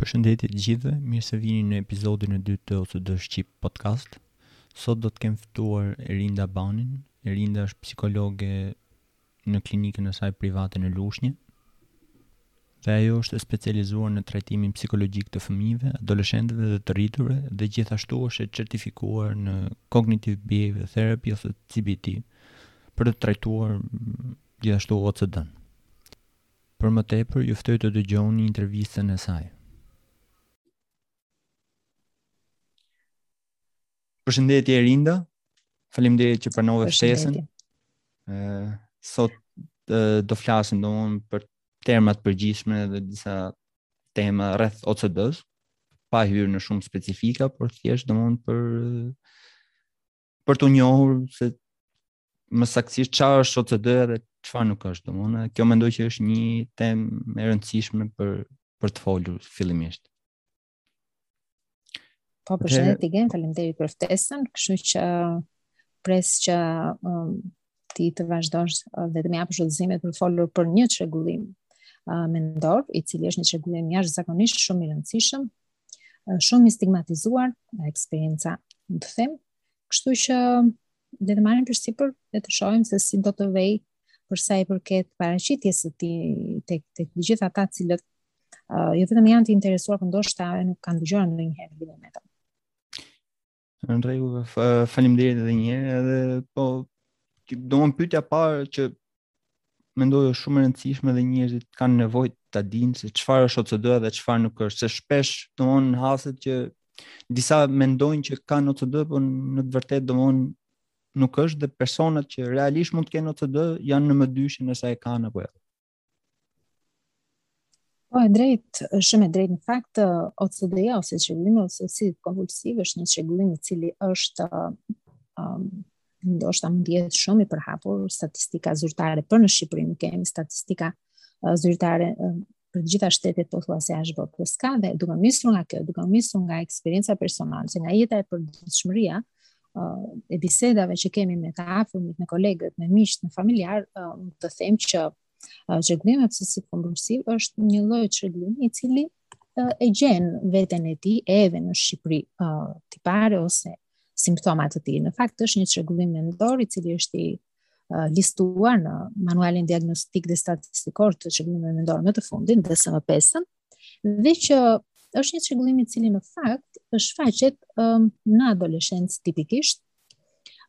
Përshëndetje të gjithëve, mirë se vini në episodin e dytë të OCD Shqip Podcast. Sot do të kem ftuar Erinda Banin. Erinda është psikologe në klinikën e saj private në Lushnje. Dhe ajo është e specializuar në trajtimin psikologjik të fëmijëve, adoleshentëve dhe të rriturve dhe gjithashtu është e certifikuar në Cognitive Behavior Therapy ose CBT për të trajtuar gjithashtu OCD-n. Për më tepër, ju ftoj të dëgjoni intervistën e saj. Përshëndetje Erinda. Faleminderit që pranove ftesën. Ëh, sot do flasim domethënë për terma të përgjithshme dhe disa tema rreth OCD-s, pa hyrë në shumë specifika, por thjesht domethënë për për të njohur se më saktësisht çfarë është OCD dhe çfarë nuk është, domethënë, kjo mendoj që është një temë e rëndësishme për për të folur fillimisht. Po përshëndetje Gena, faleminderit për ftesën, kështu që pres që um, ti të vazhdojsh uh, dhe të më japësh udhëzime të folur për një çrregullim uh, mendor, i cili është një çrregullim jashtëzakonisht shumë i rëndësishëm, shumë i stigmatizuar nga eksperienca, mund të them. Kështu që le të marrim përsipër dhe të shohim se si do të vejë për sa i përket paraqitjes së tij tek tek të gjithë ata të cilët uh, jo vetëm janë të interesuar, por ndoshta nuk kanë dëgjuar ndonjëherë në lidhje me të. Në rregull, faleminderit edhe një herë, edhe po domethënë pyetja e parë që mendoj është shumë e rëndësishme dhe njerëzit kanë nevojë ta dinë se çfarë është OCD dhe çfarë nuk është, se shpesh domethënë haset që disa mendojnë që kanë OCD, por në të vërtetë domethënë nuk është dhe personat që realisht mund të kenë OCD janë në mëdyshje nëse e kanë apo jo. Po e drejtë, shumë e drejtë në fakt OCD-ja ose çrregullimi obsesiv kompulsiv është një çrregullim i cili është um, ndoshta mund të jetë shumë i përhapur statistika zyrtare për në Shqipëri nuk kemi statistika uh, zyrtare uh, për të gjitha shtetet pothuajse të botës ka dhe duke nisur nga kjo, duke nisur nga eksperienca personale ose nga jeta e përditshmëria, e bisedave që kemi me të afërmit, me kolegët, me miqtë, me familjarët, mund të them që uh, çrregullimi obsesiv kompulsiv është një lloj çrregullimi i cili uh, e gjen veten e tij edhe në Shqipëri, uh, tipare ose simptoma të tij. Në fakt është një çrregullim mendor i cili është i uh, listuar në manualin diagnostik dhe statistikor të çrregullimeve mendore më të fundit, DSM-5, Dhe që është një çrregullim i cili në fakt shfaqet um, në adoleshencë tipikisht,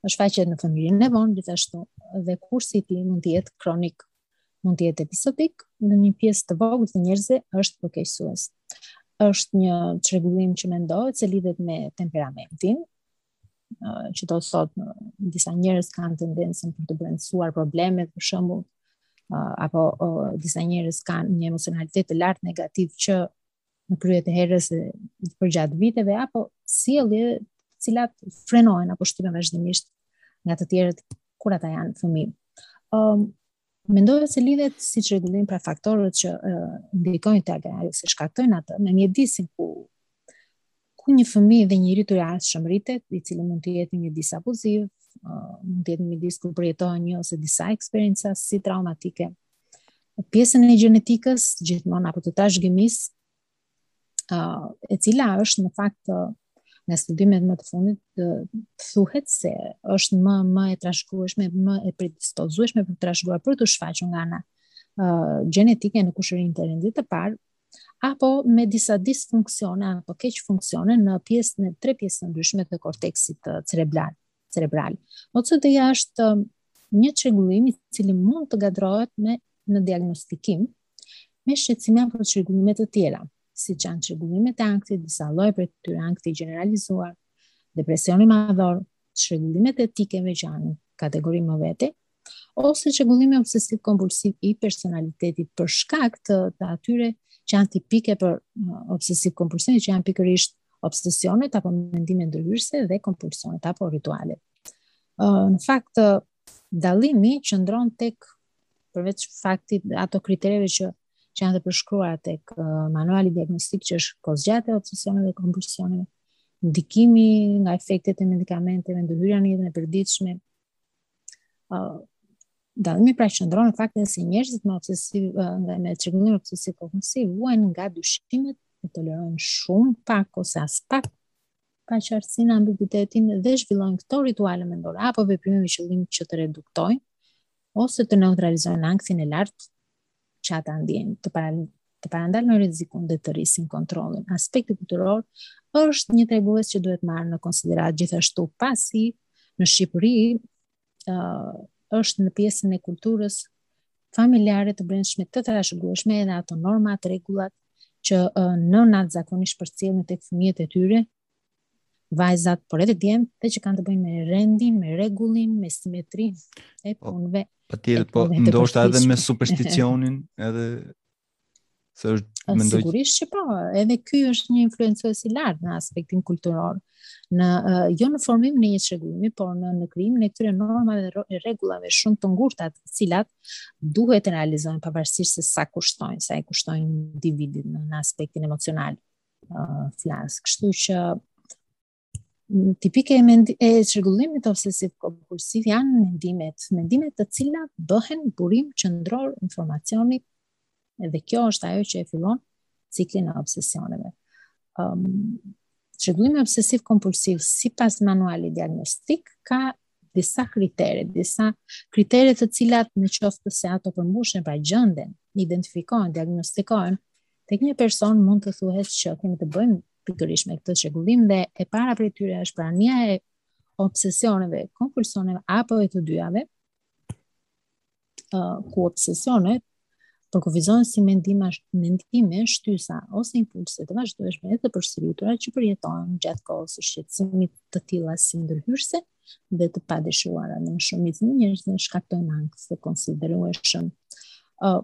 shfaqet në fëmijërinë e vonë gjithashtu dhe kursi i tij mund të jetë kronik, mund të jetë episodik, në një pjesë të vogël të njerëzve është përkeqësues. Është një çrregullim që mendohet se lidhet me temperamentin, që do të thotë disa njerëz kanë tendencën për të brendësuar problemet për shembull apo disa njerëz kanë një emocionalitet të lartë negativ që në krye të herës e përgjatë viteve apo sjellje të cilat frenohen apo shtypen vazhdimisht nga të tjerët kur ata janë fëmijë. Ëm um, Mendohet se lidhet si çrregullim pra faktorët që ndikojnë tek ai ose shkaktojnë atë me mjedisin ku ku një fëmijë dhe një i rritur i ardhshëm rritet, i cili mund të jetë një mjedis abuziv, mund të jetë një mjedis ku përjetohen një ose disa eksperienca si traumatike. Pjesën e gjenetikës gjithmonë apo të trashëgimisë uh, e cila është në fakt në studimet më të fundit thuhet se është më më e trashëgueshme, më e predispozueshme për t'u trashëguar për t'u shfaqur nga ana uh, gjenetike në kushërinjtë e rendit të parë apo me disa disfunksione apo keqfunksione në pjesë në tre pjesë të ndryshme të korteksit cerebral. OCD-ja është një çrregullim i cili mund të ngatërrohet me në diagnostikim, me shqetësime apo çrregullime të tjera, siç janë çrregullimet e ankthit, disa lloje prej tyre ankthi i gjeneralizuar, depresioni madhor, çrregullimet e tikeve që janë kategori më vete, ose çrregullimi obsesiv kompulsiv i personalitetit për shkak të, të atyre që janë tipike për uh, obsesiv kompulsiv, që janë pikërisht obsesionet apo mendimet ndërhyrëse dhe kompulsionet apo ritualet. Uh, në fakt, uh, dallimi qëndron tek përveç faktit ato kritereve që që janë të përshkruara tek manuali diagnostik që është kohëzgjatja e obsesioneve dhe kompulsioneve, ndikimi nga efektet e medikamenteve, ndërhyrja në jetën e përditshme. Uh, Dallimi pra qëndron në faktin se njerëzit me obsesiv dhe me çrregullim obsesiv kompulsiv vuajnë nga dyshimet e tolerojnë shumë pak ose aspak paqartësinë ambiguitetin dhe zhvillojnë këto rituale mendore apo veprime me qëllim që të reduktojnë ose të neutralizojnë ankthin e lartë që ata ndiejnë, të, para, të parandalojnë rrezikun dhe të rrisin kontrollin. Aspekti kulturor është një tregues që duhet marrë në konsideratë gjithashtu pasi në Shqipëri uh, është në pjesën e kulturës familjare të brendshme të trashëgueshme edhe ato normat rregullat që uh, nënat zakonisht përcjellin tek fëmijët e tyre vajzat, por edhe djem, dhe që kanë të bëjnë me rendin, me rregullin, me simetrinë po, punëve. Patjetër, po, po ndoshta edhe me supersticionin, edhe se është mendoj sigurisht që po edhe ky është një influencues i lartë në aspektin kulturor në uh, jo në formimin e një çrregullimi por në në krijimin e këtyre normave dhe rregullave shumë të ngurta të cilat duhet të realizohen pavarësisht se sa kushtojnë sa i kushtojnë individit në, në aspektin emocional uh, flas. Kështu që tipike e, mendi, e çrregullimit obsesiv kompulsiv janë mendimet, mendimet të cilat bëhen burim qendror i informacionit dhe kjo është ajo që e fillon ciklin e obsesioneve. Um, çrregullimi obsesiv kompulsiv sipas manualit diagnostik ka disa kritere, disa kritere të cilat në qoftë se ato përmbushen pra gjenden, identifikohen, diagnostikohen, Tek një person mund të thuhet që kemi të bëjmë pikërisht me këtë çrregullim dhe e para prej tyre është prania e obsesioneve, kompulsioneve apo e të dyjave. Uh, ku obsesionet përkufizohen si mendime, mendime, shtysa ose impulse të vazhdueshme edhe të përsëritura që përjetohen gjatë kohës së shqetësimit të tilla si ndërhyrëse dhe të padëshiruara në shumicën e njerëzve shkaktojnë ankth të konsiderueshëm. Uh,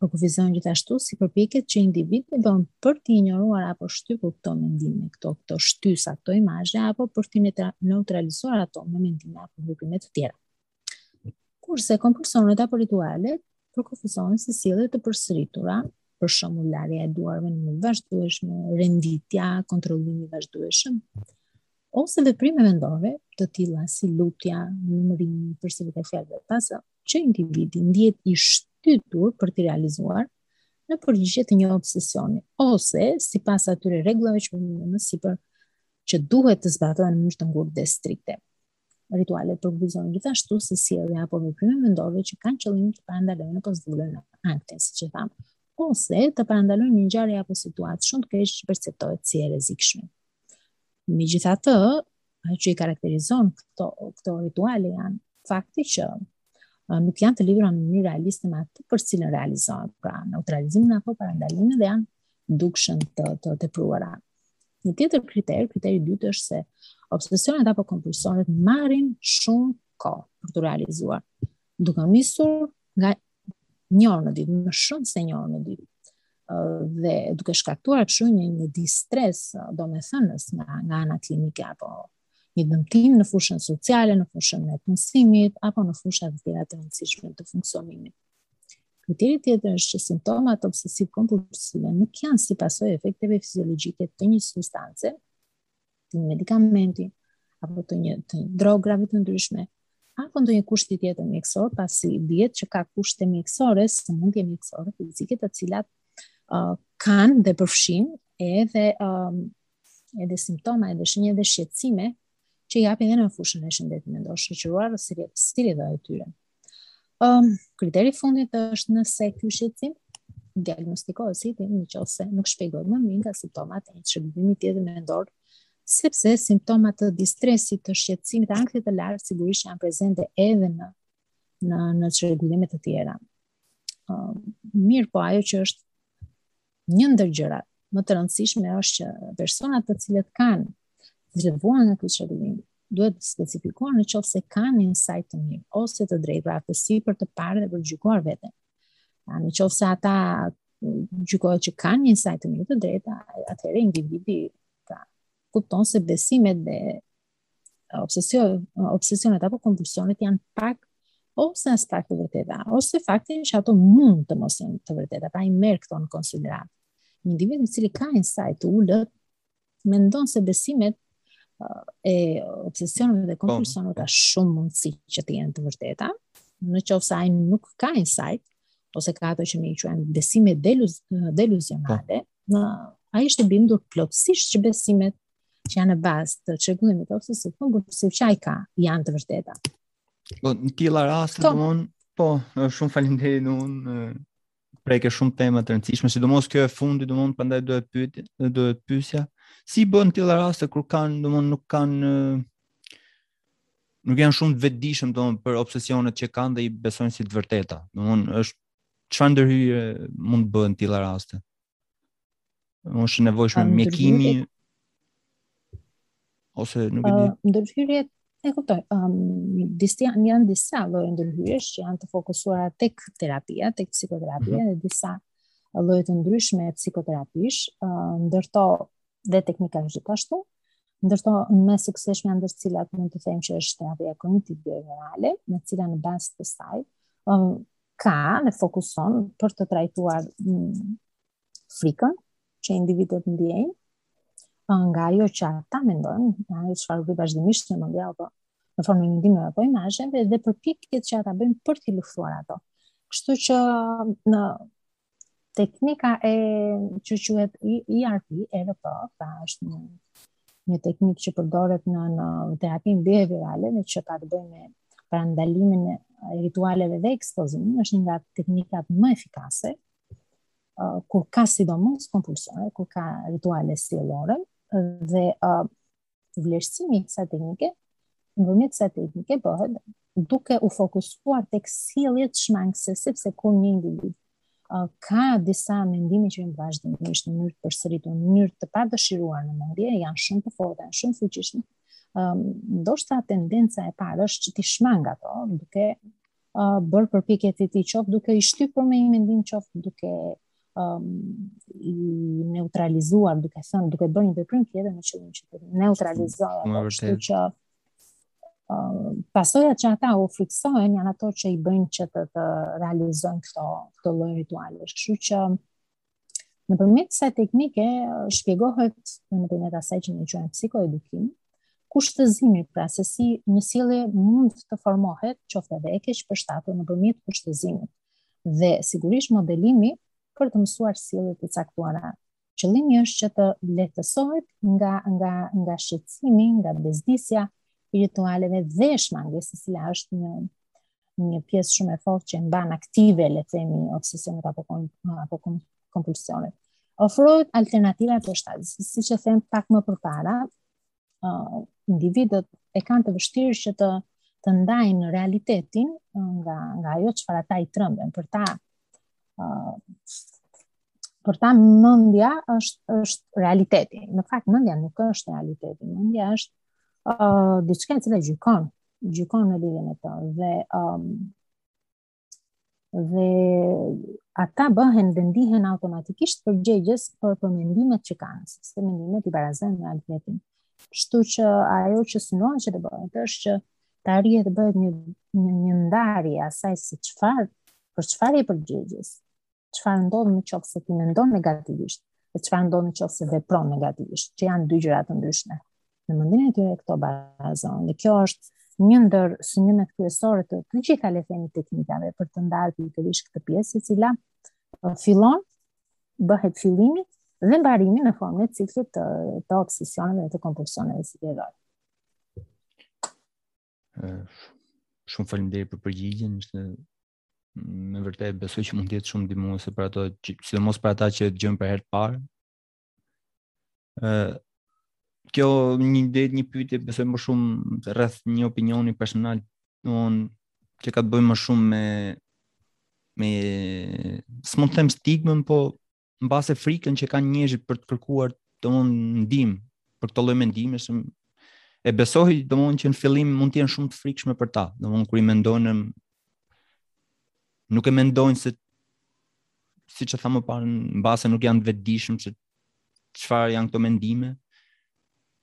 Përkufizohen gjithashtu si përpjekjet që individi bën për t'i injoruar apo shtypur këto mendime, këto këto shtysa, këto imazhe apo për t'i neutralizuar ato me mendime apo veprime të tjera. Kurse kompulsionet apo ritualet përkufizohen si sjellje të përsëritura, për shembull larja e duarve në mënyrë të vazhdueshme, renditja, kontrollimi i vazhdueshëm, ose veprime mendore të tilla si lutja, numërimi, përsëritja e fjalëve pa zë. që individi ndihet i shtytur për t'i realizuar në përgjigje të një obsesioni, ose sipas atyre rregullave që përmendëm më sipër, që duhet të zbatohen në mënyrë të ngurtë dhe strikte. Ritualet përkufizohen gjithashtu si sjellje apo veprime mendore që kanë qëllim të parandalojnë apo zvogëlojnë ankthin, siç thamë, ose të parandalojnë një ngjarje apo situatë shumë të keqe që perceptohet si e rrezikshme. Megjithatë, ajo që i karakterizon këto këto rituale janë fakti që nuk janë të lidhura në mënyrë realiste me atë për të cilën realizohen, pra neutralizimin apo parandalimin dhe janë dukshëm të të tepruara. Një tjetër kriter, kriteri i dytë është se obsesionet apo kompulsionet marrin shumë kohë për t'u realizuar, duke nisur nga një orë në ditë, më shumë se një orë në ditë dhe duke shkaktuar kështu një një distres domethënës nga nga ana klinike apo një dëmtim në fushën sociale, në fushën e punësimit apo në fusha të tjera të rëndësishme të funksionimit. Kriteri tjetër është që simptomat obsesiv kompulsive nuk janë si pasojë e efekteve fiziologjike të një substance, të një medikamenti apo të një të drograve të ndryshme apo ndonjë kushti tjetër mjekësor, pasi dihet që ka kushte mjekësore, sëmundje mjekësore fizike të cilat uh, kanë dhe përfshijnë edhe um, edhe simptoma, edhe shenja dhe shqetësime që i japin dhe në fushën e shëndetit mendor, shoqëruar si rrjedhojë e tyre. Um, kriteri i fundit është nëse ky shqetësim diagnostikohet si i tillë në qoftë se nuk shpjegohet më mirë nga simptomat e një çrregullimi tjetër mendor, sepse simptomat të distresit, të shqetësimit, të ankthit të lartë sigurisht janë prezente edhe në në në çrregullime të tjera. Ëm uh, mirëpo ajo që është një ndër gjërat më të rëndësishme është që personat të cilët kanë zhvilluar këtë çrregullim duhet të specifikohen në qoftë se kanë insight të mirë ose të drejtë pra aftësi për të parë dhe për të gjykuar veten. Pra në qoftë se ata gjykohet që kanë insight të mirë të drejtë, atëherë individi pra kupton se besimet dhe obsesionet, obsesionet apo kompulsionet janë pak ose aspak të vërteta, ose faktin që ato mund të mos jenë të vërteta, pra i merr këto në konsideratë. Një individ i cili ka insight të ulët, mendon se besimet e obsesioneve dhe po. kompulsioneve ka shumë mundësi që të jenë të vërteta, në qoftë se ai nuk ka insight ose ka ato që ne i quajmë besime deluz, deluzionale, po. në ai është i bindur plotësisht që besimet që janë në bazë të çrregullimit obsesiv kompulsiv që ai ka, janë të vërteta. Po në të tilla raste po. domethënë, po, shumë faleminderit domethënë preke shumë tema të rëndësishme, sidomos kjo e fundit domethënë, prandaj do të pyet, do të pyesja, si bëhet në të tilla raste kur kanë domethënë nuk kanë nuk janë shumë të vetëdijshëm domethënë për obsesionet që kanë dhe i besojnë si të vërteta. Domethënë është çfarë ndërhyrjesh mund të bëhen në të tilla raste? Është i nevojshëm mjekimi ose nuk e di. Uh, ndërhyrjet e kuptoj. Ëm um, disa janë disa lloje ndërhyrjesh që janë të fokusuara tek terapia, tek psikoterapia mm -hmm. dhe disa lloje të ndryshme psikoterapish, uh, ndër to dhe teknika gjithashtu. Ndër to më të suksesshme janë ndër të cilat mund të them që është terapia kognitive behaviorale, e cila në bazë të saj, ëm um, ka dhe fokuson për të trajtuar mm, frikën që individet ndjejnë, nga ajo që ata mendojnë, nga ajo çfarë vjen vazhdimisht në mendje apo në formën e mendimeve apo imazheve dhe përpjekjet që ata bëjnë për t'i luftuar ato. Kështu që në teknika e që quhet ERP, edhe pra është një një teknikë që përdoret në në terapinë behaviorale, në që ka të bëjë me parandalimin e ritualeve dhe ekspozimin, është një nga teknikat më efikase, uh, kur ka sidomos kompulsione, kur ka rituale sjellore dhe uh, vlerësimi i kësaj teknike nëpërmjet kësaj teknike bëhet duke u fokusuar tek sjelljet shmangëse sepse kur një individ uh, ka disa mendime që janë vazhdimisht në mënyrë të përsëritur, në mënyrë të padëshiruar në mendje, janë shumë të forta, janë shumë fuqishme. Ëm, um, ndoshta tendenca e parë është që t'i shmangë ato, duke uh, bërë përpjekjet e tij, qoftë duke i shtypur me një mendim, qoftë duke um, i neutralizuar, duke thënë, duke bërë një veprim tjetër me qëllim që të neutralizojë ato, kështu që uh, pasojat që ata u frikësohen janë ato që i bëjnë që të, të realizojnë këto këto lloj ritualesh. Kështu që Nëpërmjet kësaj teknike, shpjegohet nëpërmjet asaj që ne quajmë psikoedukim, kushtëzimi pra se si një sjellje mund të formohet qoftë edhe e keqpërshtatur nëpërmjet kushtëzimit dhe sigurisht modelimi për të mësuar sjellje të caktuara. Qëllimi është që të lehtësohet nga nga nga shqetësimi, nga bezdisja e ritualeve dhe shmangies, e cila është një një pjesë shumë e fortë që mban aktive le të themi obsesionet apo kom, apo kom, kompulsionet. Ofrohet alternativa përshtatëse, siç e thamë pak më përpara, uh, individët e kanë të vështirë që të të ndajnë realitetin nga nga ajo çfarë ata i tremben për ta uh, për ta mendja është është realiteti. Në fakt mendja nuk është realiteti, mendja është uh, diçka e cila gjykon gjykon në lidhje me to dhe um, dhe ata bëhen dhe ndihen automatikisht përgjegjës për për mendimet që kanë, sepse mendimet i barazojnë me realitetin. Kështu që ajo që synohet që të bëhet është që të arrihet të bëhet një një, një ndarje asaj se çfarë për çfarë je përgjegjës. çfarë ndodh në qoftë se ti mendon negativisht dhe çfarë ndodh në qoftë se vepron negativisht, që janë dy gjëra të ndryshme. Në mendjen e tyre këto barazohen. Dhe kjo është një ndër synimet kryesore të të gjitha le themi teknikave për të ndarë pikërisht këtë pjesë e cila fillon bëhet fillimi dhe mbarimi në formën e ciklit të, të obsesioneve dhe të kompulsioneve sjellore. Shumë faleminderit për përgjigjen, ishte me vërtet besoj që mund të jetë shumë ndihmuese për ato, sidomos për ata që dëgjojnë për herë të parë. ë Kjo një ide, një pyetje, besoj më shumë rreth një opinioni personal, domthon që ka të bëjë më shumë me me s'mund të them stigmën, po mbase frikën që kanë njerëzit për të kërkuar domthon ndihmë për këtë lloj mendimesh e besoj domthon që në fillim mund të jenë shumë të frikshme për ta domthon kur i mendojnë nuk e mendojnë se siç e tha më parë mbase nuk janë të vetëdijshëm se çfarë janë këto mendime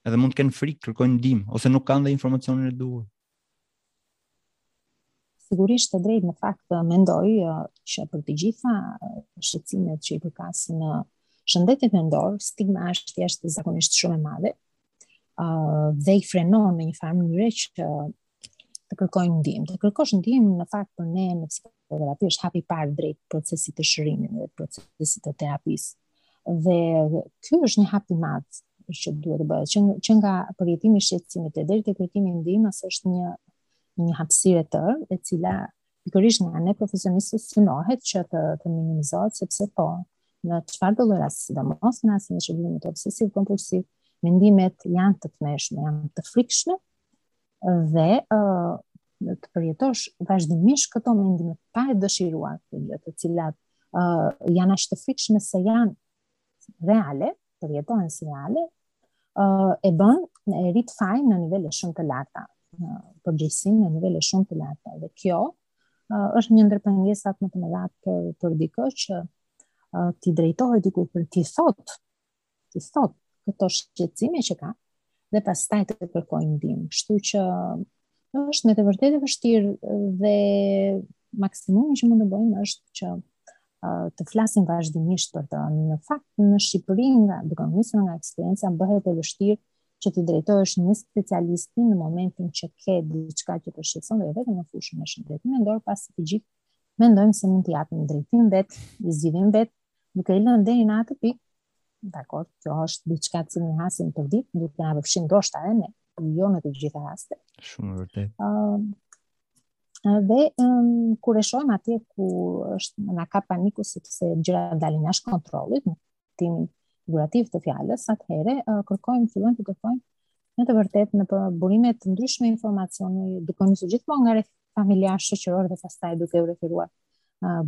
edhe mund të kenë frikë kërkojnë ndihmë ose nuk kanë dhe informacionin e duhur Sigurisht të drejtë në fakt mendoj që për të gjitha shqetësimet që i përkasin shëndetit mendor, stigma është jashtëzakonisht shumë e madhe. ë uh, dhe i frenon në një farë mënyre që të kërkojnë ndihmë. Të kërkosh ndihmë në fakt për ne në psikoterapi është hapi i parë drejt procesit të shërimit dhe procesit të terapisë. Dhe ky është një hap i madh që duhet të bëhet. Që, që nga përjetimi i shqetësimit e deri te kërkimi i ndihmës është një një hapësirë e tërë, e cila pikërisht nga ne profesionistët synohet që të të minimizohet sepse po në çfarëdo lloj rasti, sidomos në rastin e çrregullimit obsesiv kompulsiv, mendimet janë të tmerrshme, janë të frikshme, dhe uh, të përjetosh vazhdimisht këto mendime pa e dëshiruar këto të cilat uh, janë aq të frikshme se janë reale, përjetohen si reale, uh, e bën e rrit fajin në nivele shumë të larta, përgjegjësinë në nivele shumë të larta. Dhe kjo uh, është një ndër pengesat më të mëdha për për dikë që uh, t'i drejtohet diku për t'i thot t'i thot këto shqetësime që ka dhe pastaj të kërkojë ndihmë. Kështu që është me të vërtetë e vështirë dhe maksimumi që mund të bëjmë është që të flasim vazhdimisht për të. Në fakt në Shqipëri nga duke nisur nga eksperienca bëhet e vështirë që të drejtohesh një specialisti në momentin që ke diçka që të shqetëson dhe jo vetëm në fushën e shëndetit mendor, pasi të gjithë mendojmë se mund t'i japim drejtim vet, i zgjidhim vet, duke i lënë deri në atë pikë, dakor, kjo është diçka që ne hasim përditë, duke na përfshin ndoshta edhe ne, jo në të gjitha rastet. Shumë vërtet. Ëm uh, dhe um, kur e shohim atje ku është na ka paniku sepse gjërat dalin jashtë kontrollit, në kuptim figurativ të fjalës, atëherë uh, kërkojmë fillojmë të kërkojmë në të vërtetë nëpër burime të ndryshme informacioni, duke nisur gjithmonë nga rrethi familjar shoqëror dhe pastaj duke u referuar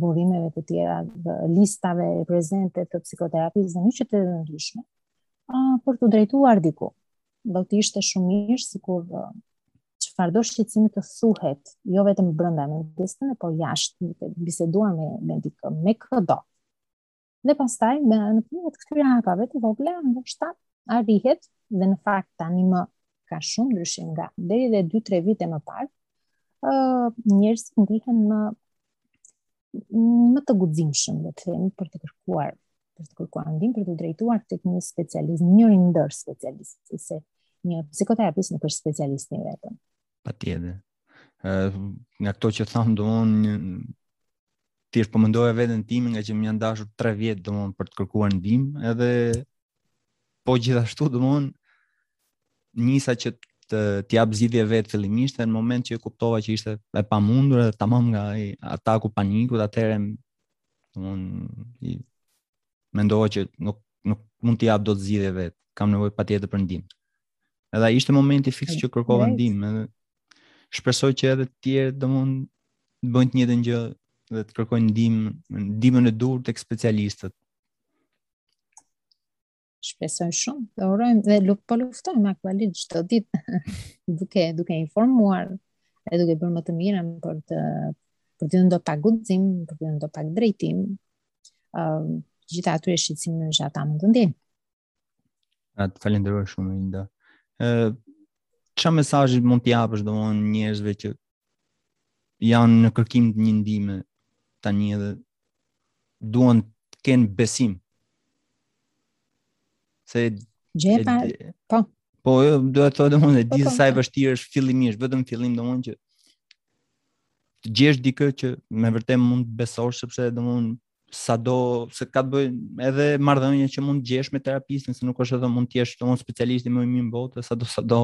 burimeve të tjera, listave prezente të psikoterapisë dhe gjëra të ndryshme, për t'u drejtuar diku. Do të ishte shumë mirë, sikur çfarëdo shqetësimi të thuhet, jo vetëm brenda mendjes, po jashtë, biseduar me, me dikë, me këdo, Dhe pastaj me në fund të këtyre hapave të vogla, ndoshta arrihet dhe në fakt tanimë ka shumë ndryshim nga deri dhe 2-3 vite më parë, ë uh, njerëzit ndihen më më të guximshëm, le të themi, për të kërkuar për të kërkuar ndihmë, për t'u drejtuar tek një specialist, njëri ndër specialistët, se një psikoterapist nuk është specialisti i vetëm. Patjetër. nga këto që thamë, domethënë tani që po mendoja po veten time ngaqë më janë dashur 3 vjet, domethënë për të kërkuar ndihmë, edhe po gjithashtu, domethënë nisa që t'i jap zgjidhje vetë fillimisht në moment që e kuptova që ishte e pamundur edhe tamam nga ai ataku i panikut atëherë unë e mendova që nuk nuk mund t'i jap dot zgjidhje vetë kam nevojë patjetër për ndihmë Edhe ai ishte momenti fiks që kërkova ndihmë, edhe shpresoj që edhe të tjerë të mund të bëjnë të njëjtën gjë dhe të kërkojnë ndihmë, ndihmën e duhur tek specialistët. Shpresoj shumë. Dhe urojmë dhe luk po luftojmë aktualisht çdo ditë duke duke informuar e duke bërë më të mirën për të për të dhënë pak guxim, për të dhënë pak drejtim. Ëm uh, gjithë atyre shqetësimin që ata mund të ndiejnë. Të falenderoj shumë Linda. Ë ça mesazhi mund t'i japësh domethënë njerëzve që janë në kërkim të një ndihme tani edhe duan të kenë besim. Se Gjepa, po. Po, jo, do të thotë domethënë e po, di po, sa e po. vështirë është fillimisht, vetëm fillimi domethënë që të gjesh dikë që me vërtet mund të besosh sepse domethënë sado se ka të bëjë edhe marrëdhënia që mund të gjesh me terapistin, se nuk është edhe mund të jesh domethënë specialisti më i mirë në botë, sado sado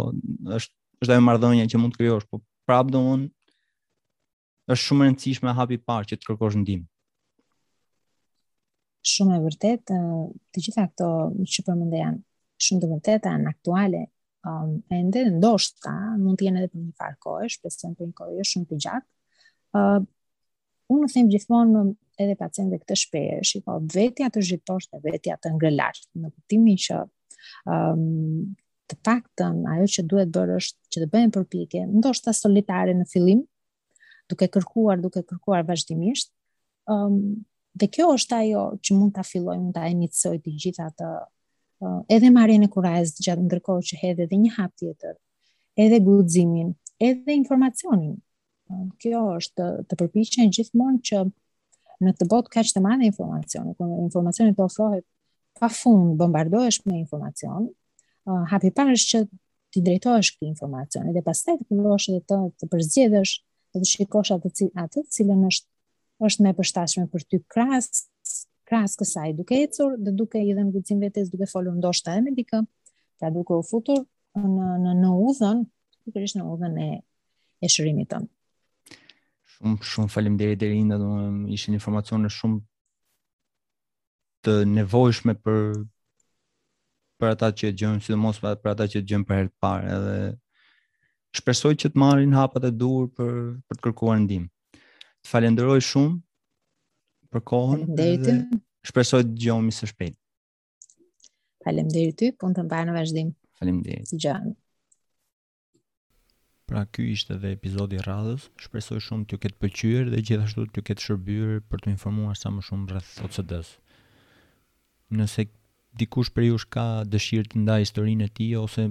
është është ajo marrëdhënia që mund të krijosh, po prapë domethënë është shumë e rëndësishme hapi i parë që të kërkosh ndihmë. Shumë e vërtetë, të gjitha këto që përmende janë shumë të vërteta, janë aktuale, um, ende ndoshta mund të jenë edhe për një farë kohe, shpresoj kohë jo shumë të gjatë. Uh, Unë them gjithmonë edhe pacientëve këtë shprehje, shiko, vetja të zhytesh dhe vetja të ngre lart, në kuptimin që ëm um, të paktën ajo që duhet bërë është që të bëhen përpjekje, ndoshta solitare në fillim, duke kërkuar, duke kërkuar vazhdimisht. Ëm um, dhe kjo është ajo që mund ta fillojë, mund ta iniciojë të gjitha të uh, edhe marrjen e kurajës gjatë ndërkohë që hedh edhe një hap tjetër, edhe guximin, edhe informacionin Kjo është të, të përpiqen gjithmonë që në këtë botë kaq të madhe informacioni, ku informacioni të ofrohet pa fund, bombardohesh me informacion, uh, hapi parë është që t'i drejtohesh këtij informacioni dhe pastaj të fillosh edhe të, të përzgjedhësh dhe të shikosh atë cil, atë cilën është është më e përshtatshme për ty krahas krahas kësaj duke ecur dhe duke i dhënë guxim vetes duke folur ndoshta edhe me dikë pra duke u futur në në në udhën pikërisht në udhën e e shërimit tonë. Shumë shumë faleminderit deri inda, domethënë ishin informacione shumë të nevojshme për për ata që gjën, sidomos për ata që dëgjojnë për herë të parë, edhe shpresoj që të marrin hapat e duhur për për të kërkuar ndihmë. Të falenderoj shumë për kohën. Faleminderit. Shpresoj të dëgjohemi së shpejti. Faleminderit ty, punë të mbarë në vazhdim. Faleminderit. Dëgjohemi. Pra ky ishte dhe epizodi i radhës. Shpresoj shumë t'ju ketë pëlqyer dhe gjithashtu t'ju ketë shërbyer për t'u informuar sa më shumë rreth OCD-s. Nëse dikush prej jush ka dëshirë të ndajë historinë e tij ose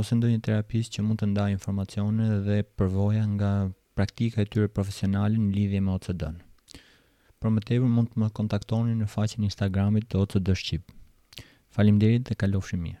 ose ndonjë terapist që mund të ndajë informacione dhe përvoja nga praktika e tyre profesionale në lidhje me OCD-n. Për më tepër mund të më kontaktoni në faqen e Instagramit të OCD Shqip. Faleminderit dhe kalofshi mirë.